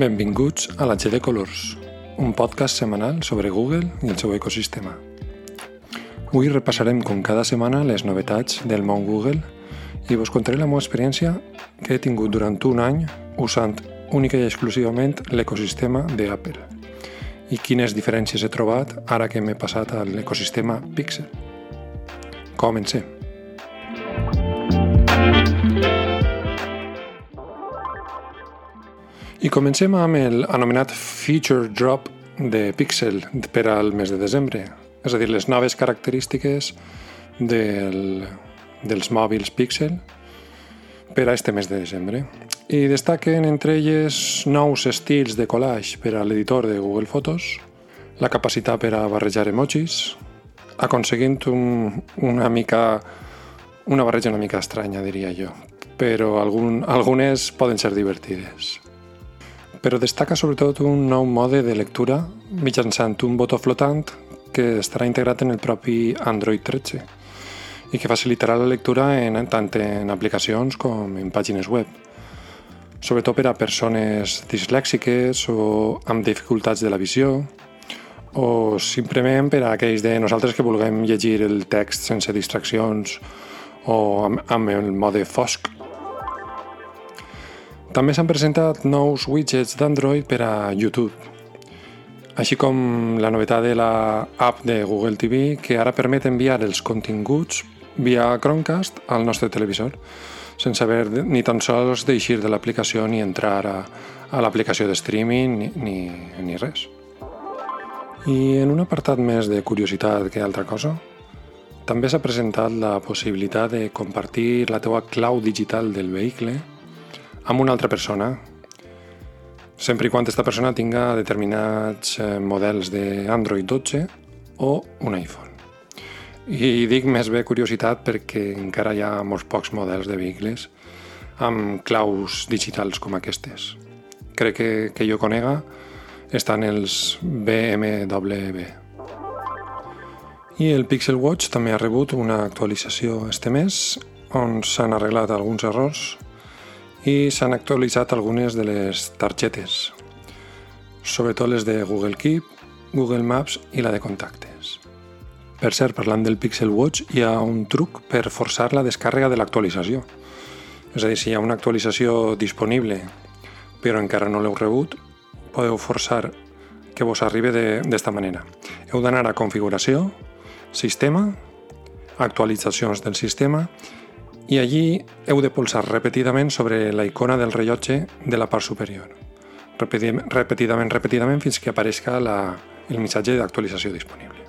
Benvinguts a la G de Colors, un podcast setmanal sobre Google i el seu ecosistema. Avui repassarem com cada setmana les novetats del món Google i vos contaré la meva experiència que he tingut durant un any usant única i exclusivament l'ecosistema d'Apple i quines diferències he trobat ara que m'he passat a l'ecosistema Pixel. Comencem. I comencem amb el anomenat Feature Drop de Pixel per al mes de desembre, és a dir, les noves característiques del, dels mòbils Pixel per a este mes de desembre. I destaquen entre elles nous estils de collage per a l'editor de Google Fotos, la capacitat per a barrejar emojis, aconseguint un, una mica una barreja una mica estranya, diria jo, però algun, algunes poden ser divertides però destaca sobretot un nou mode de lectura mitjançant un botó flotant que estarà integrat en el propi Android 13 i que facilitarà la lectura en, tant en aplicacions com en pàgines web, sobretot per a persones dislèxiques o amb dificultats de la visió, o simplement per a aquells de nosaltres que vulguem llegir el text sense distraccions o amb, amb el mode fosc també s'han presentat nous widgets d'Android per a YouTube, així com la novetat de la app de Google TV que ara permet enviar els continguts via Chromecast al nostre televisor sense haver ni tan sols d'eixir de l'aplicació ni entrar a, a l'aplicació de streaming ni, ni, ni res. I en un apartat més de curiositat que altra cosa, també s'ha presentat la possibilitat de compartir la teua clau digital del vehicle amb una altra persona, sempre i quan aquesta persona tinga determinats eh, models d'Android 12 o un iPhone. I dic més bé curiositat perquè encara hi ha molts pocs models de vehicles amb claus digitals com aquestes. Crec que, que jo conega estan els BMW. I el Pixel Watch també ha rebut una actualització este mes on s'han arreglat alguns errors i s'han actualitzat algunes de les targetes, sobretot les de Google Keep, Google Maps i la de contactes. Per cert, parlant del Pixel Watch, hi ha un truc per forçar la descàrrega de l'actualització. És a dir, si hi ha una actualització disponible però encara no l'heu rebut, podeu forçar que vos arribi d'esta manera. Heu d'anar a configuració, sistema, actualitzacions del sistema i allí heu de pulsar repetidament sobre la icona del rellotge de la part superior. Repetidament, repetidament, fins que apareixi la, el missatge d'actualització disponible.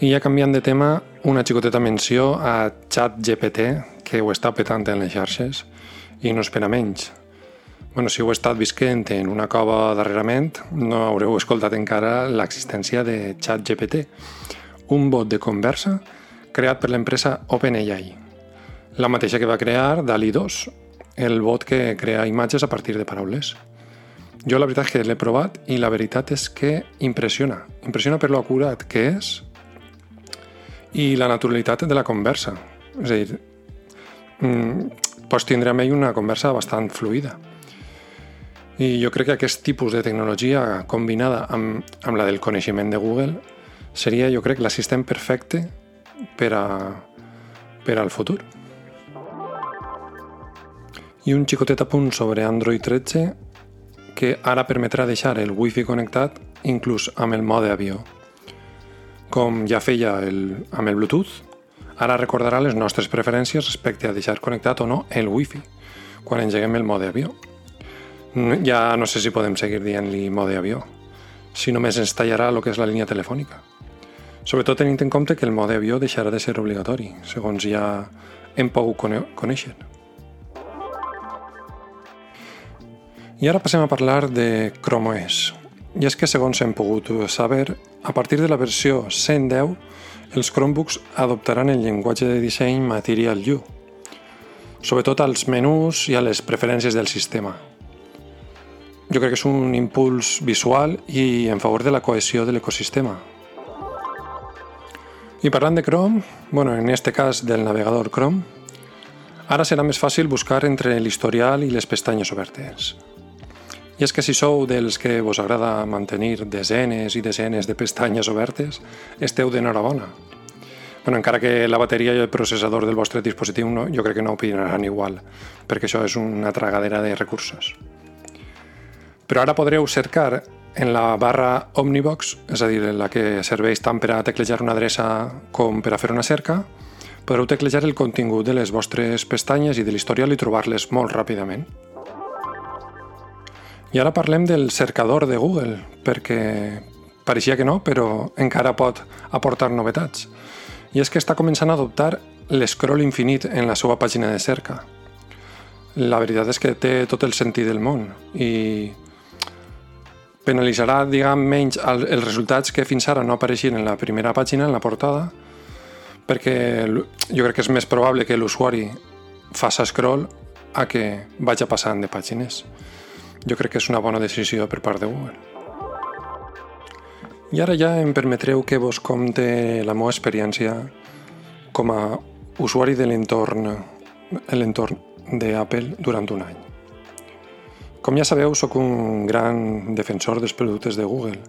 I ja canviant de tema, una xicoteta menció a ChatGPT, que ho està petant en les xarxes, i no espera menys. Bueno, si heu estat visquent en una cova darrerament, no haureu escoltat encara l'existència de ChatGPT, un bot de conversa creat per l'empresa OpenAI, la mateixa que va crear DALI 2, el bot que crea imatges a partir de paraules. Jo la veritat és que l'he provat i la veritat és que impressiona. Impressiona per lo acurat que és i la naturalitat de la conversa. És a dir, mm, pots tindre amb ell una conversa bastant fluida. I jo crec que aquest tipus de tecnologia combinada amb, amb la del coneixement de Google seria, jo crec, l'assistent perfecte per, a, per al futur. I un xicotet apunt sobre Android 13 que ara permetrà deixar el Wi-Fi connectat inclús amb el mode avió. Com ja feia el, amb el Bluetooth, ara recordarà les nostres preferències respecte a deixar connectat o no el Wi-Fi quan engeguem el mode avió. Ja no sé si podem seguir dient-li mode avió, si només ens tallarà el que és la línia telefònica sobretot tenint en compte que el mode avió deixarà de ser obligatori, segons ja hem pogut conèixer. I ara passem a parlar de Chrome OS. I és que, segons hem pogut saber, a partir de la versió 110, els Chromebooks adoptaran el llenguatge de disseny Material U, sobretot als menús i a les preferències del sistema. Jo crec que és un impuls visual i en favor de la cohesió de l'ecosistema, i parlant de Chrome, bueno, en este cas del navegador Chrome, Ara serà més fàcil buscar entre l'historial i les pestanyes obertes. I és que si sou dels que vos agrada mantenir desenes i desenes de pestanyes obertes, esteu d'enhorabona. Bueno, encara que la bateria i el processador del vostre dispositiu no, jo crec que no opinaran igual, perquè això és una tragadera de recursos. Però ara podreu cercar en la barra Omnibox, és a dir, la que serveix tant per a teclejar una adreça com per a fer una cerca, podreu teclejar el contingut de les vostres pestanyes i de l'historial i trobar-les molt ràpidament. I ara parlem del cercador de Google, perquè pareixia que no, però encara pot aportar novetats. I és que està començant a adoptar l'escroll infinit en la seva pàgina de cerca. La veritat és que té tot el sentit del món i penalitzarà, diguem, menys els resultats que fins ara no apareixien en la primera pàgina, en la portada, perquè jo crec que és més probable que l'usuari faça scroll a que vagi passant de pàgines jo crec que és una bona decisió per part de Google. I ara ja em permetreu que vos compte la meva experiència com a usuari de l'entorn l'entorn d'Apple durant un any. Com ja sabeu, sóc un gran defensor dels productes de Google,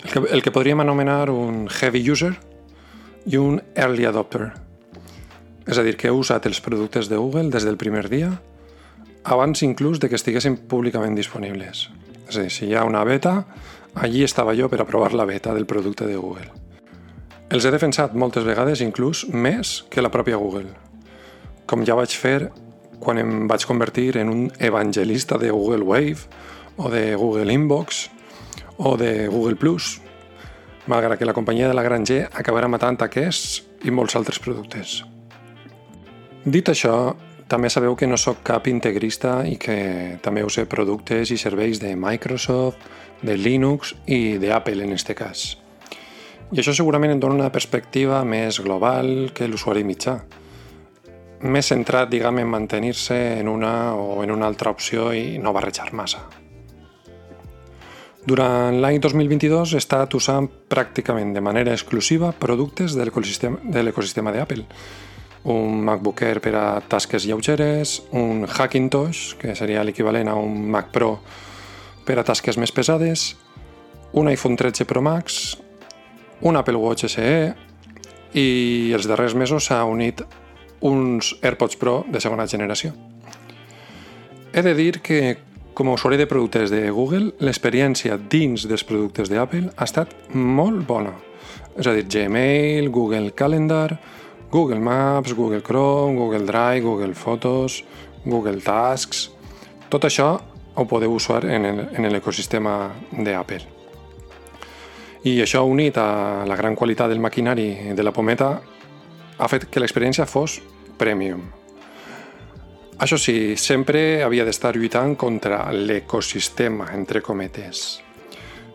el que, el que podríem anomenar un heavy user i un early adopter. És a dir, que he usat els productes de Google des del primer dia abans inclús de que estiguessin públicament disponibles. És a dir, si hi ha una beta, allí estava jo per a provar la beta del producte de Google. Els he defensat moltes vegades, inclús més que la pròpia Google. Com ja vaig fer quan em vaig convertir en un evangelista de Google Wave o de Google Inbox o de Google Plus, malgrat que la companyia de la Gran G acabarà matant aquests i molts altres productes. Dit això, també sabeu que no sóc cap integrista i que també usé productes i serveis de Microsoft, de Linux i d'Apple en aquest cas. I això segurament em dona una perspectiva més global que l'usuari mitjà. Més centrat, diguem, en mantenir-se en una o en una altra opció i no barrejar massa. Durant l'any 2022 he estat usant pràcticament de manera exclusiva productes de l'ecosistema d'Apple, un MacBook Air per a tasques lleugeres, un Hackintosh, que seria l'equivalent a un Mac Pro per a tasques més pesades, un iPhone 13 Pro Max, un Apple Watch SE i els darrers mesos s'ha unit uns AirPods Pro de segona generació. He de dir que, com a usuari de productes de Google, l'experiència dins dels productes d'Apple ha estat molt bona. És a dir, Gmail, Google Calendar, Google Maps, Google Chrome, Google Drive, Google Fotos, Google Tasks... Tot això ho podeu usar en l'ecosistema d'Apple. I això unit a la gran qualitat del maquinari de la pometa ha fet que l'experiència fos premium. Això sí, sempre havia d'estar lluitant contra l'ecosistema, entre cometes,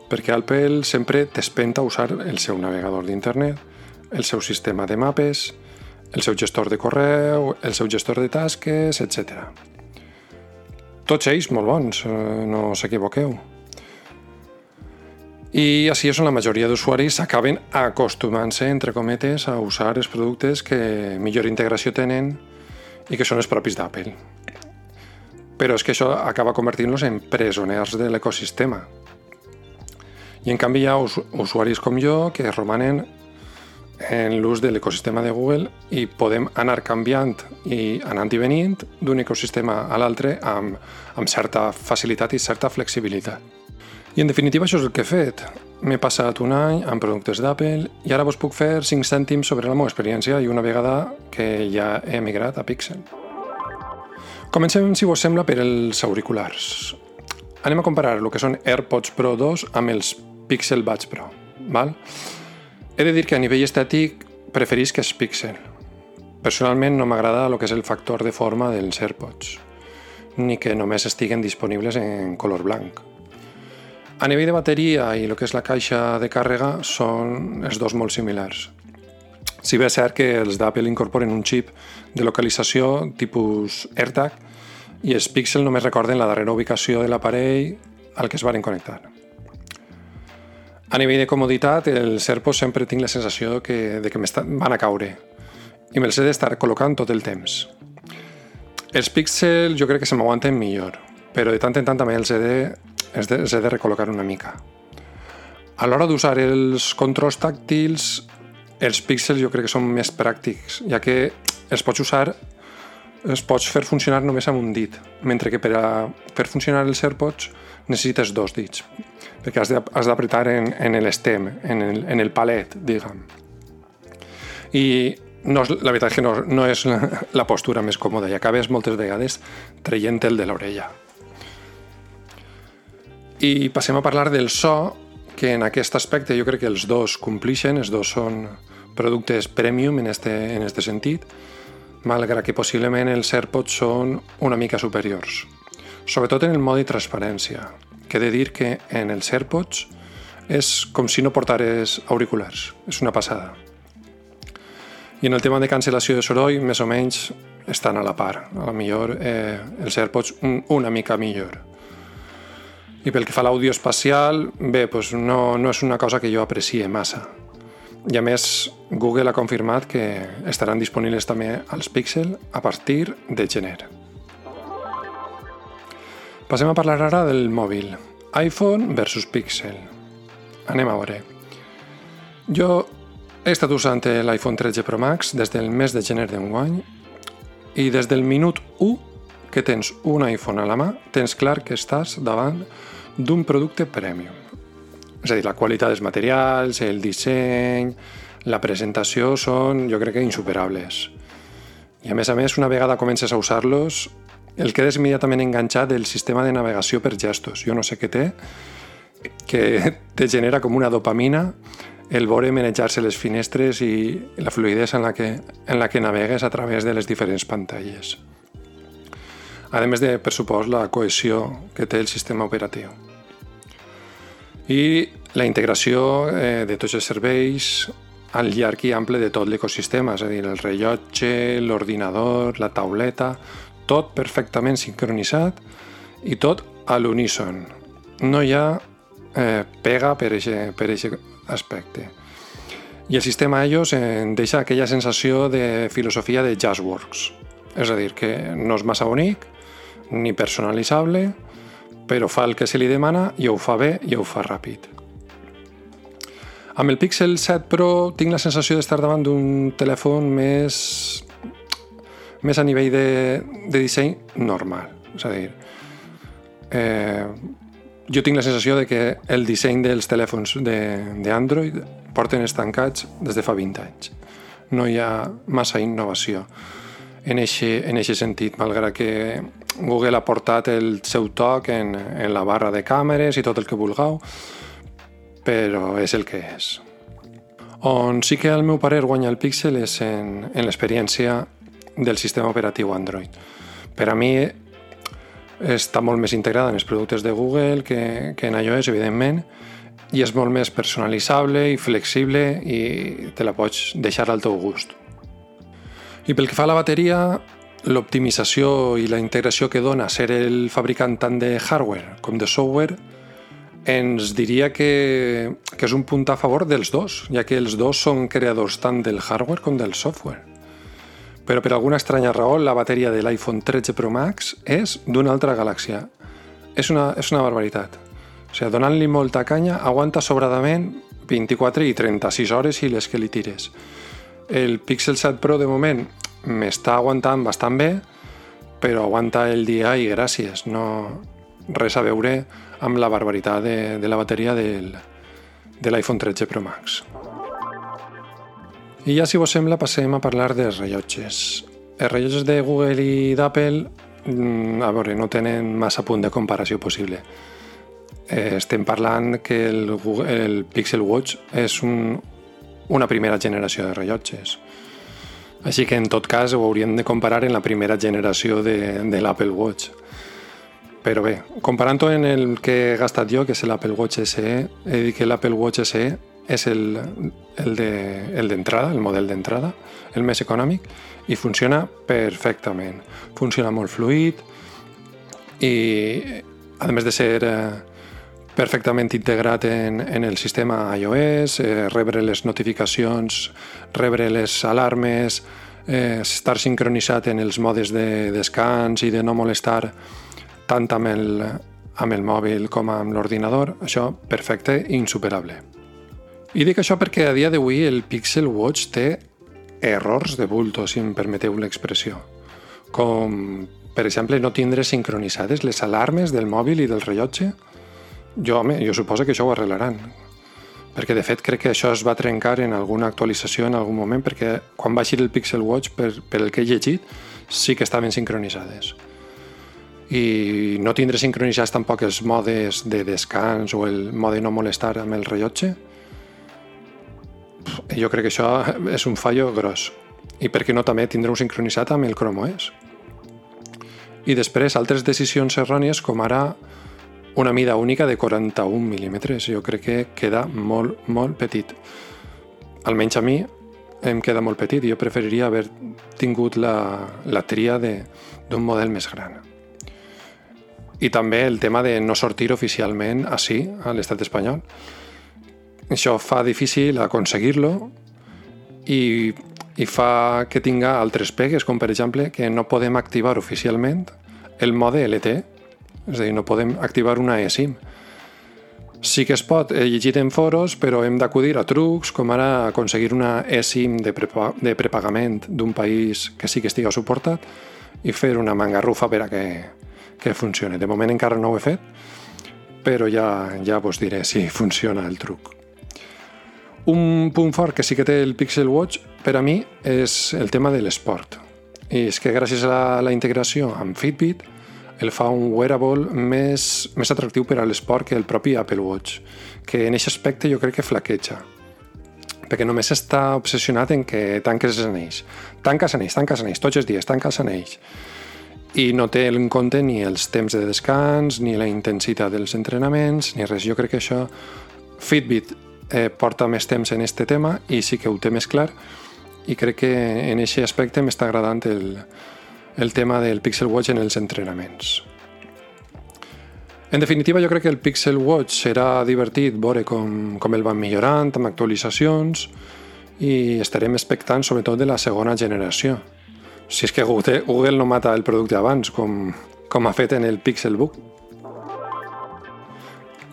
perquè Apple sempre t'espenta usar el seu navegador d'internet, el seu sistema de mapes, el seu gestor de correu, el seu gestor de tasques, etc. Tots ells molt bons, eh, no s'equivoqueu. I així és on la majoria d'usuaris acaben acostumant-se, entre cometes, a usar els productes que millor integració tenen i que són els propis d'Apple. Però és que això acaba convertint-los en presoners de l'ecosistema. I en canvi hi ha usuaris com jo que romanen en l'ús de l'ecosistema de Google i podem anar canviant i anant i venint d'un ecosistema a l'altre amb, amb certa facilitat i certa flexibilitat. I en definitiva això és el que he fet. M'he passat un any amb productes d'Apple i ara vos puc fer 5 cèntims sobre la meva experiència i una vegada que ja he emigrat a Pixel. Comencem, si vos sembla, per els auriculars. Anem a comparar el que són AirPods Pro 2 amb els Pixel Buds Pro. Val? He de dir que a nivell estètic preferís que es Pixel. Personalment no m'agrada el que és el factor de forma dels AirPods, ni que només estiguen disponibles en color blanc. A nivell de bateria i el que és la caixa de càrrega són els dos molt similars. Si bé és cert que els d'Apple incorporen un xip de localització tipus AirTag i els Pixel només recorden la darrera ubicació de l'aparell al que es varen connectar. A nivell de comoditat, els AirPods sempre tinc la sensació que, de que van a caure i me'ls he d'estar col·locant tot el temps. Els Pixel jo crec que se m'aguanten millor, però de tant en tant també els he de, els de, de recol·locar una mica. A l'hora d'usar els controls tàctils, els píxels jo crec que són més pràctics, ja que els pots usar els pots fer funcionar només amb un dit, mentre que per a fer funcionar els AirPods necessites dos dits, perquè has d'apretar en, en l'estem, en, el, en el palet, diguem. I no, la veritat és que no, no és la, la postura més còmoda i acabes moltes vegades traient el de l'orella. I passem a parlar del so, que en aquest aspecte jo crec que els dos complixen, els dos són productes premium en este, en este sentit, malgrat que possiblement els AirPods són una mica superiors. Sobretot en el mode transparència, que he de dir que en els AirPods és com si no portares auriculars, és una passada. I en el tema de cancel·lació de soroll, més o menys estan a la part. A la millor eh, els AirPods un, una mica millor. I pel que fa a l'àudio espacial, bé, doncs no, no és una cosa que jo aprecie massa. I a més, Google ha confirmat que estaran disponibles també als Pixel a partir de gener. Passem a parlar ara del mòbil. iPhone versus Pixel. Anem a veure. Jo he estat usant l'iPhone 13 Pro Max des del mes de gener d'enguany i des del minut 1 que tens un iPhone a la mà, tens clar que estàs davant d'un producte premium. És a dir, la qualitat dels materials, el disseny, la presentació són, jo crec que, insuperables. I a més a més, una vegada comences a usar-los, el quedes immediatament enganxat del sistema de navegació per gestos. Jo no sé què té, que te genera com una dopamina el veure manejar-se les finestres i la fluidesa en la, que, en la que navegues a través de les diferents pantalles. A més de, per supost, la cohesió que té el sistema operatiu i la integració eh, de tots els serveis al llarg i ample de tot l'ecosistema, és a dir, el rellotge, l'ordinador, la tauleta, tot perfectament sincronitzat i tot a l'uníson. No hi ha eh, pega per aquest aspecte. I el sistema iOS en deixa aquella sensació de filosofia de JazzWorks, és a dir, que no és massa bonic, ni personalitzable, però fa el que se li demana i ho fa bé i ho fa ràpid. Amb el Pixel 7 Pro tinc la sensació d'estar davant d'un telèfon més, més a nivell de, de disseny normal. És a dir, eh, jo tinc la sensació de que el disseny dels telèfons d'Android de, porten estancats des de fa 20 anys. No hi ha massa innovació en eixe, en eixe sentit, malgrat que Google ha portat el seu toc en, en la barra de càmeres i tot el que vulgueu, però és el que és. On sí que el meu parer guanya el Pixel és en, en l'experiència del sistema operatiu Android. Per a mi està molt més integrada en els productes de Google que, que en iOS, evidentment, i és molt més personalitzable i flexible i te la pots deixar al teu gust. I pel que fa a la bateria, l'optimització i la integració que dona ser el fabricant tant de hardware com de software ens diria que, que és un punt a favor dels dos, ja que els dos són creadors tant del hardware com del software. Però per alguna estranya raó, la bateria de l'iPhone 13 Pro Max és d'una altra galàxia. És una, és una barbaritat. O sigui, donant-li molta canya, aguanta sobradament 24 i 36 hores i les que li tires. El Pixel 7 Pro, de moment, m'està aguantant bastant bé, però aguanta el dia i gràcies, no res a veure amb la barbaritat de, de la bateria del, de l'iPhone 13 Pro Max. I ja, si vos sembla, passem a parlar dels rellotges. Els rellotges de Google i d'Apple, mm, a veure, no tenen massa punt de comparació possible. Eh, estem parlant que el, Google, el Pixel Watch és un, una primera generació de rellotges. Així que en tot cas ho hauríem de comparar en la primera generació de, de l'Apple Watch. Però bé, comparant-ho en el que he gastat jo, que és l'Apple Watch SE, he dit que l'Apple Watch SE és el, el d'entrada, de, el, el model d'entrada, el més econòmic, i funciona perfectament. Funciona molt fluid i, a més de ser eh, perfectament integrat en, en el sistema iOS, eh, rebre les notificacions, rebre les alarmes, eh, estar sincronitzat en els modes de descans i de no molestar tant amb el, amb el mòbil com amb l'ordinador, això perfecte i insuperable. I dic això perquè a dia d'avui el Pixel Watch té errors de bulto, si em permeteu l'expressió. Com, per exemple, no tindre sincronitzades les alarmes del mòbil i del rellotge. Jo, home, jo suposo que això ho arreglaran. Perquè, de fet, crec que això es va trencar en alguna actualització en algun moment, perquè quan va eixir el Pixel Watch, per, per el que he llegit, sí que estaven sincronitzades. I no tindre sincronitzats tampoc els modes de descans o el mode no molestar amb el rellotge jo crec que això és un fallo gros. I per què no també tindre-ho sincronitzat amb el Chrome OS i després altres decisions errònies com ara una mida única de 41 mil·límetres. Jo crec que queda molt, molt petit. Almenys a mi em queda molt petit. I jo preferiria haver tingut la, la tria d'un model més gran. I també el tema de no sortir oficialment així, a l'estat espanyol. Això fa difícil aconseguir-lo i, i fa que tinga altres pegues, com per exemple que no podem activar oficialment el mode LT, és a dir, no podem activar una eSIM. Sí que es pot, he llegit en foros, però hem d'acudir a trucs, com ara aconseguir una eSIM de, prepa de prepagament d'un país que sí que estigui suportat i fer una mangarrufa per a que que funcione. De moment encara no ho he fet, però ja, ja vos diré si funciona el truc. Un punt fort que sí que té el Pixel Watch per a mi és el tema de l'esport. I és que gràcies a la integració amb Fitbit el fa un wearable més, més atractiu per a l'esport que el propi Apple Watch, que en aquest aspecte jo crec que flaqueja perquè només està obsessionat en que tanques els anells. Tanca els anells, tanca els anells, tots els dies, tanca els anells i no té en compte ni els temps de descans, ni la intensitat dels entrenaments, ni res. Jo crec que això Fitbit eh, porta més temps en este tema i sí que ho té més clar i crec que en aquest aspecte m'està agradant el, el tema del Pixel Watch en els entrenaments. En definitiva, jo crec que el Pixel Watch serà divertit veure com, com el van millorant amb actualitzacions i estarem expectants sobretot de la segona generació si és que Google, Google no mata el producte abans, com, com ha fet en el Pixelbook.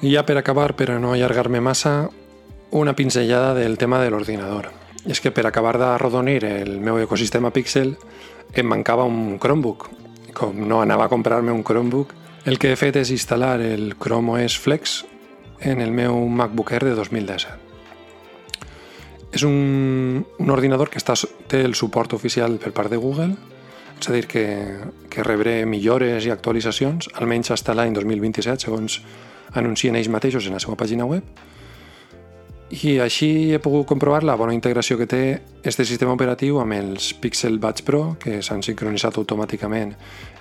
I ja per acabar, per a no allargar-me massa, una pinzellada del tema de l'ordinador. És que per acabar d'arrodonir el meu ecosistema Pixel em mancava un Chromebook. Com no anava a comprar-me un Chromebook, el que he fet és instal·lar el Chrome OS Flex en el meu MacBook Air de 2017. És un, un ordinador que està, té el suport oficial per part de Google, és a dir, que, que rebré millores i actualitzacions, almenys fins l'any 2027, segons anuncien ells mateixos en la seva pàgina web. I així he pogut comprovar la bona integració que té este sistema operatiu amb els Pixel Buds Pro, que s'han sincronitzat automàticament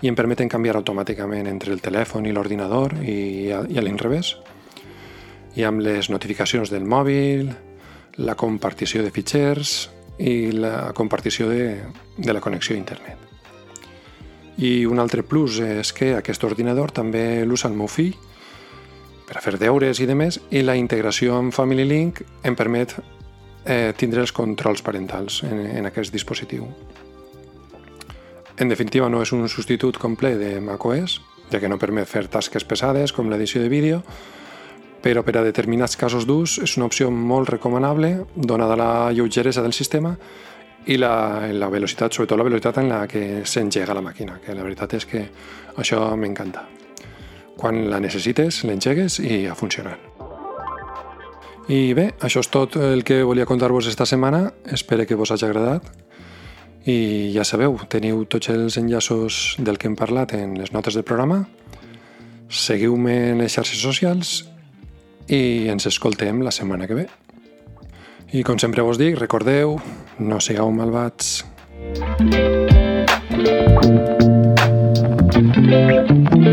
i em permeten canviar automàticament entre el telèfon i l'ordinador i, i a l'inrevés. I amb les notificacions del mòbil, la compartició de fitxers i la compartició de, de la connexió a internet. I un altre plus és que aquest ordinador també l'usa el meu fill per a fer deures i demés i la integració amb Family Link em permet eh, tindre els controls parentals en, en aquest dispositiu. En definitiva, no és un substitut complet de macOS, ja que no permet fer tasques pesades com l'edició de vídeo, però per a determinats casos d'ús és una opció molt recomanable, donada la lleugeresa del sistema i la, la velocitat, sobretot la velocitat en la que s'engega la màquina, que la veritat és que això m'encanta. Quan la necessites, l'engegues i a funcionar. I bé, això és tot el que volia contar-vos esta setmana. Espero que vos hagi agradat. I ja sabeu, teniu tots els enllaços del que hem parlat en les notes del programa. Seguiu-me en les xarxes socials i ens escoltem la setmana que ve. I com sempre vos dic, recordeu, no sigueu malvats. thank you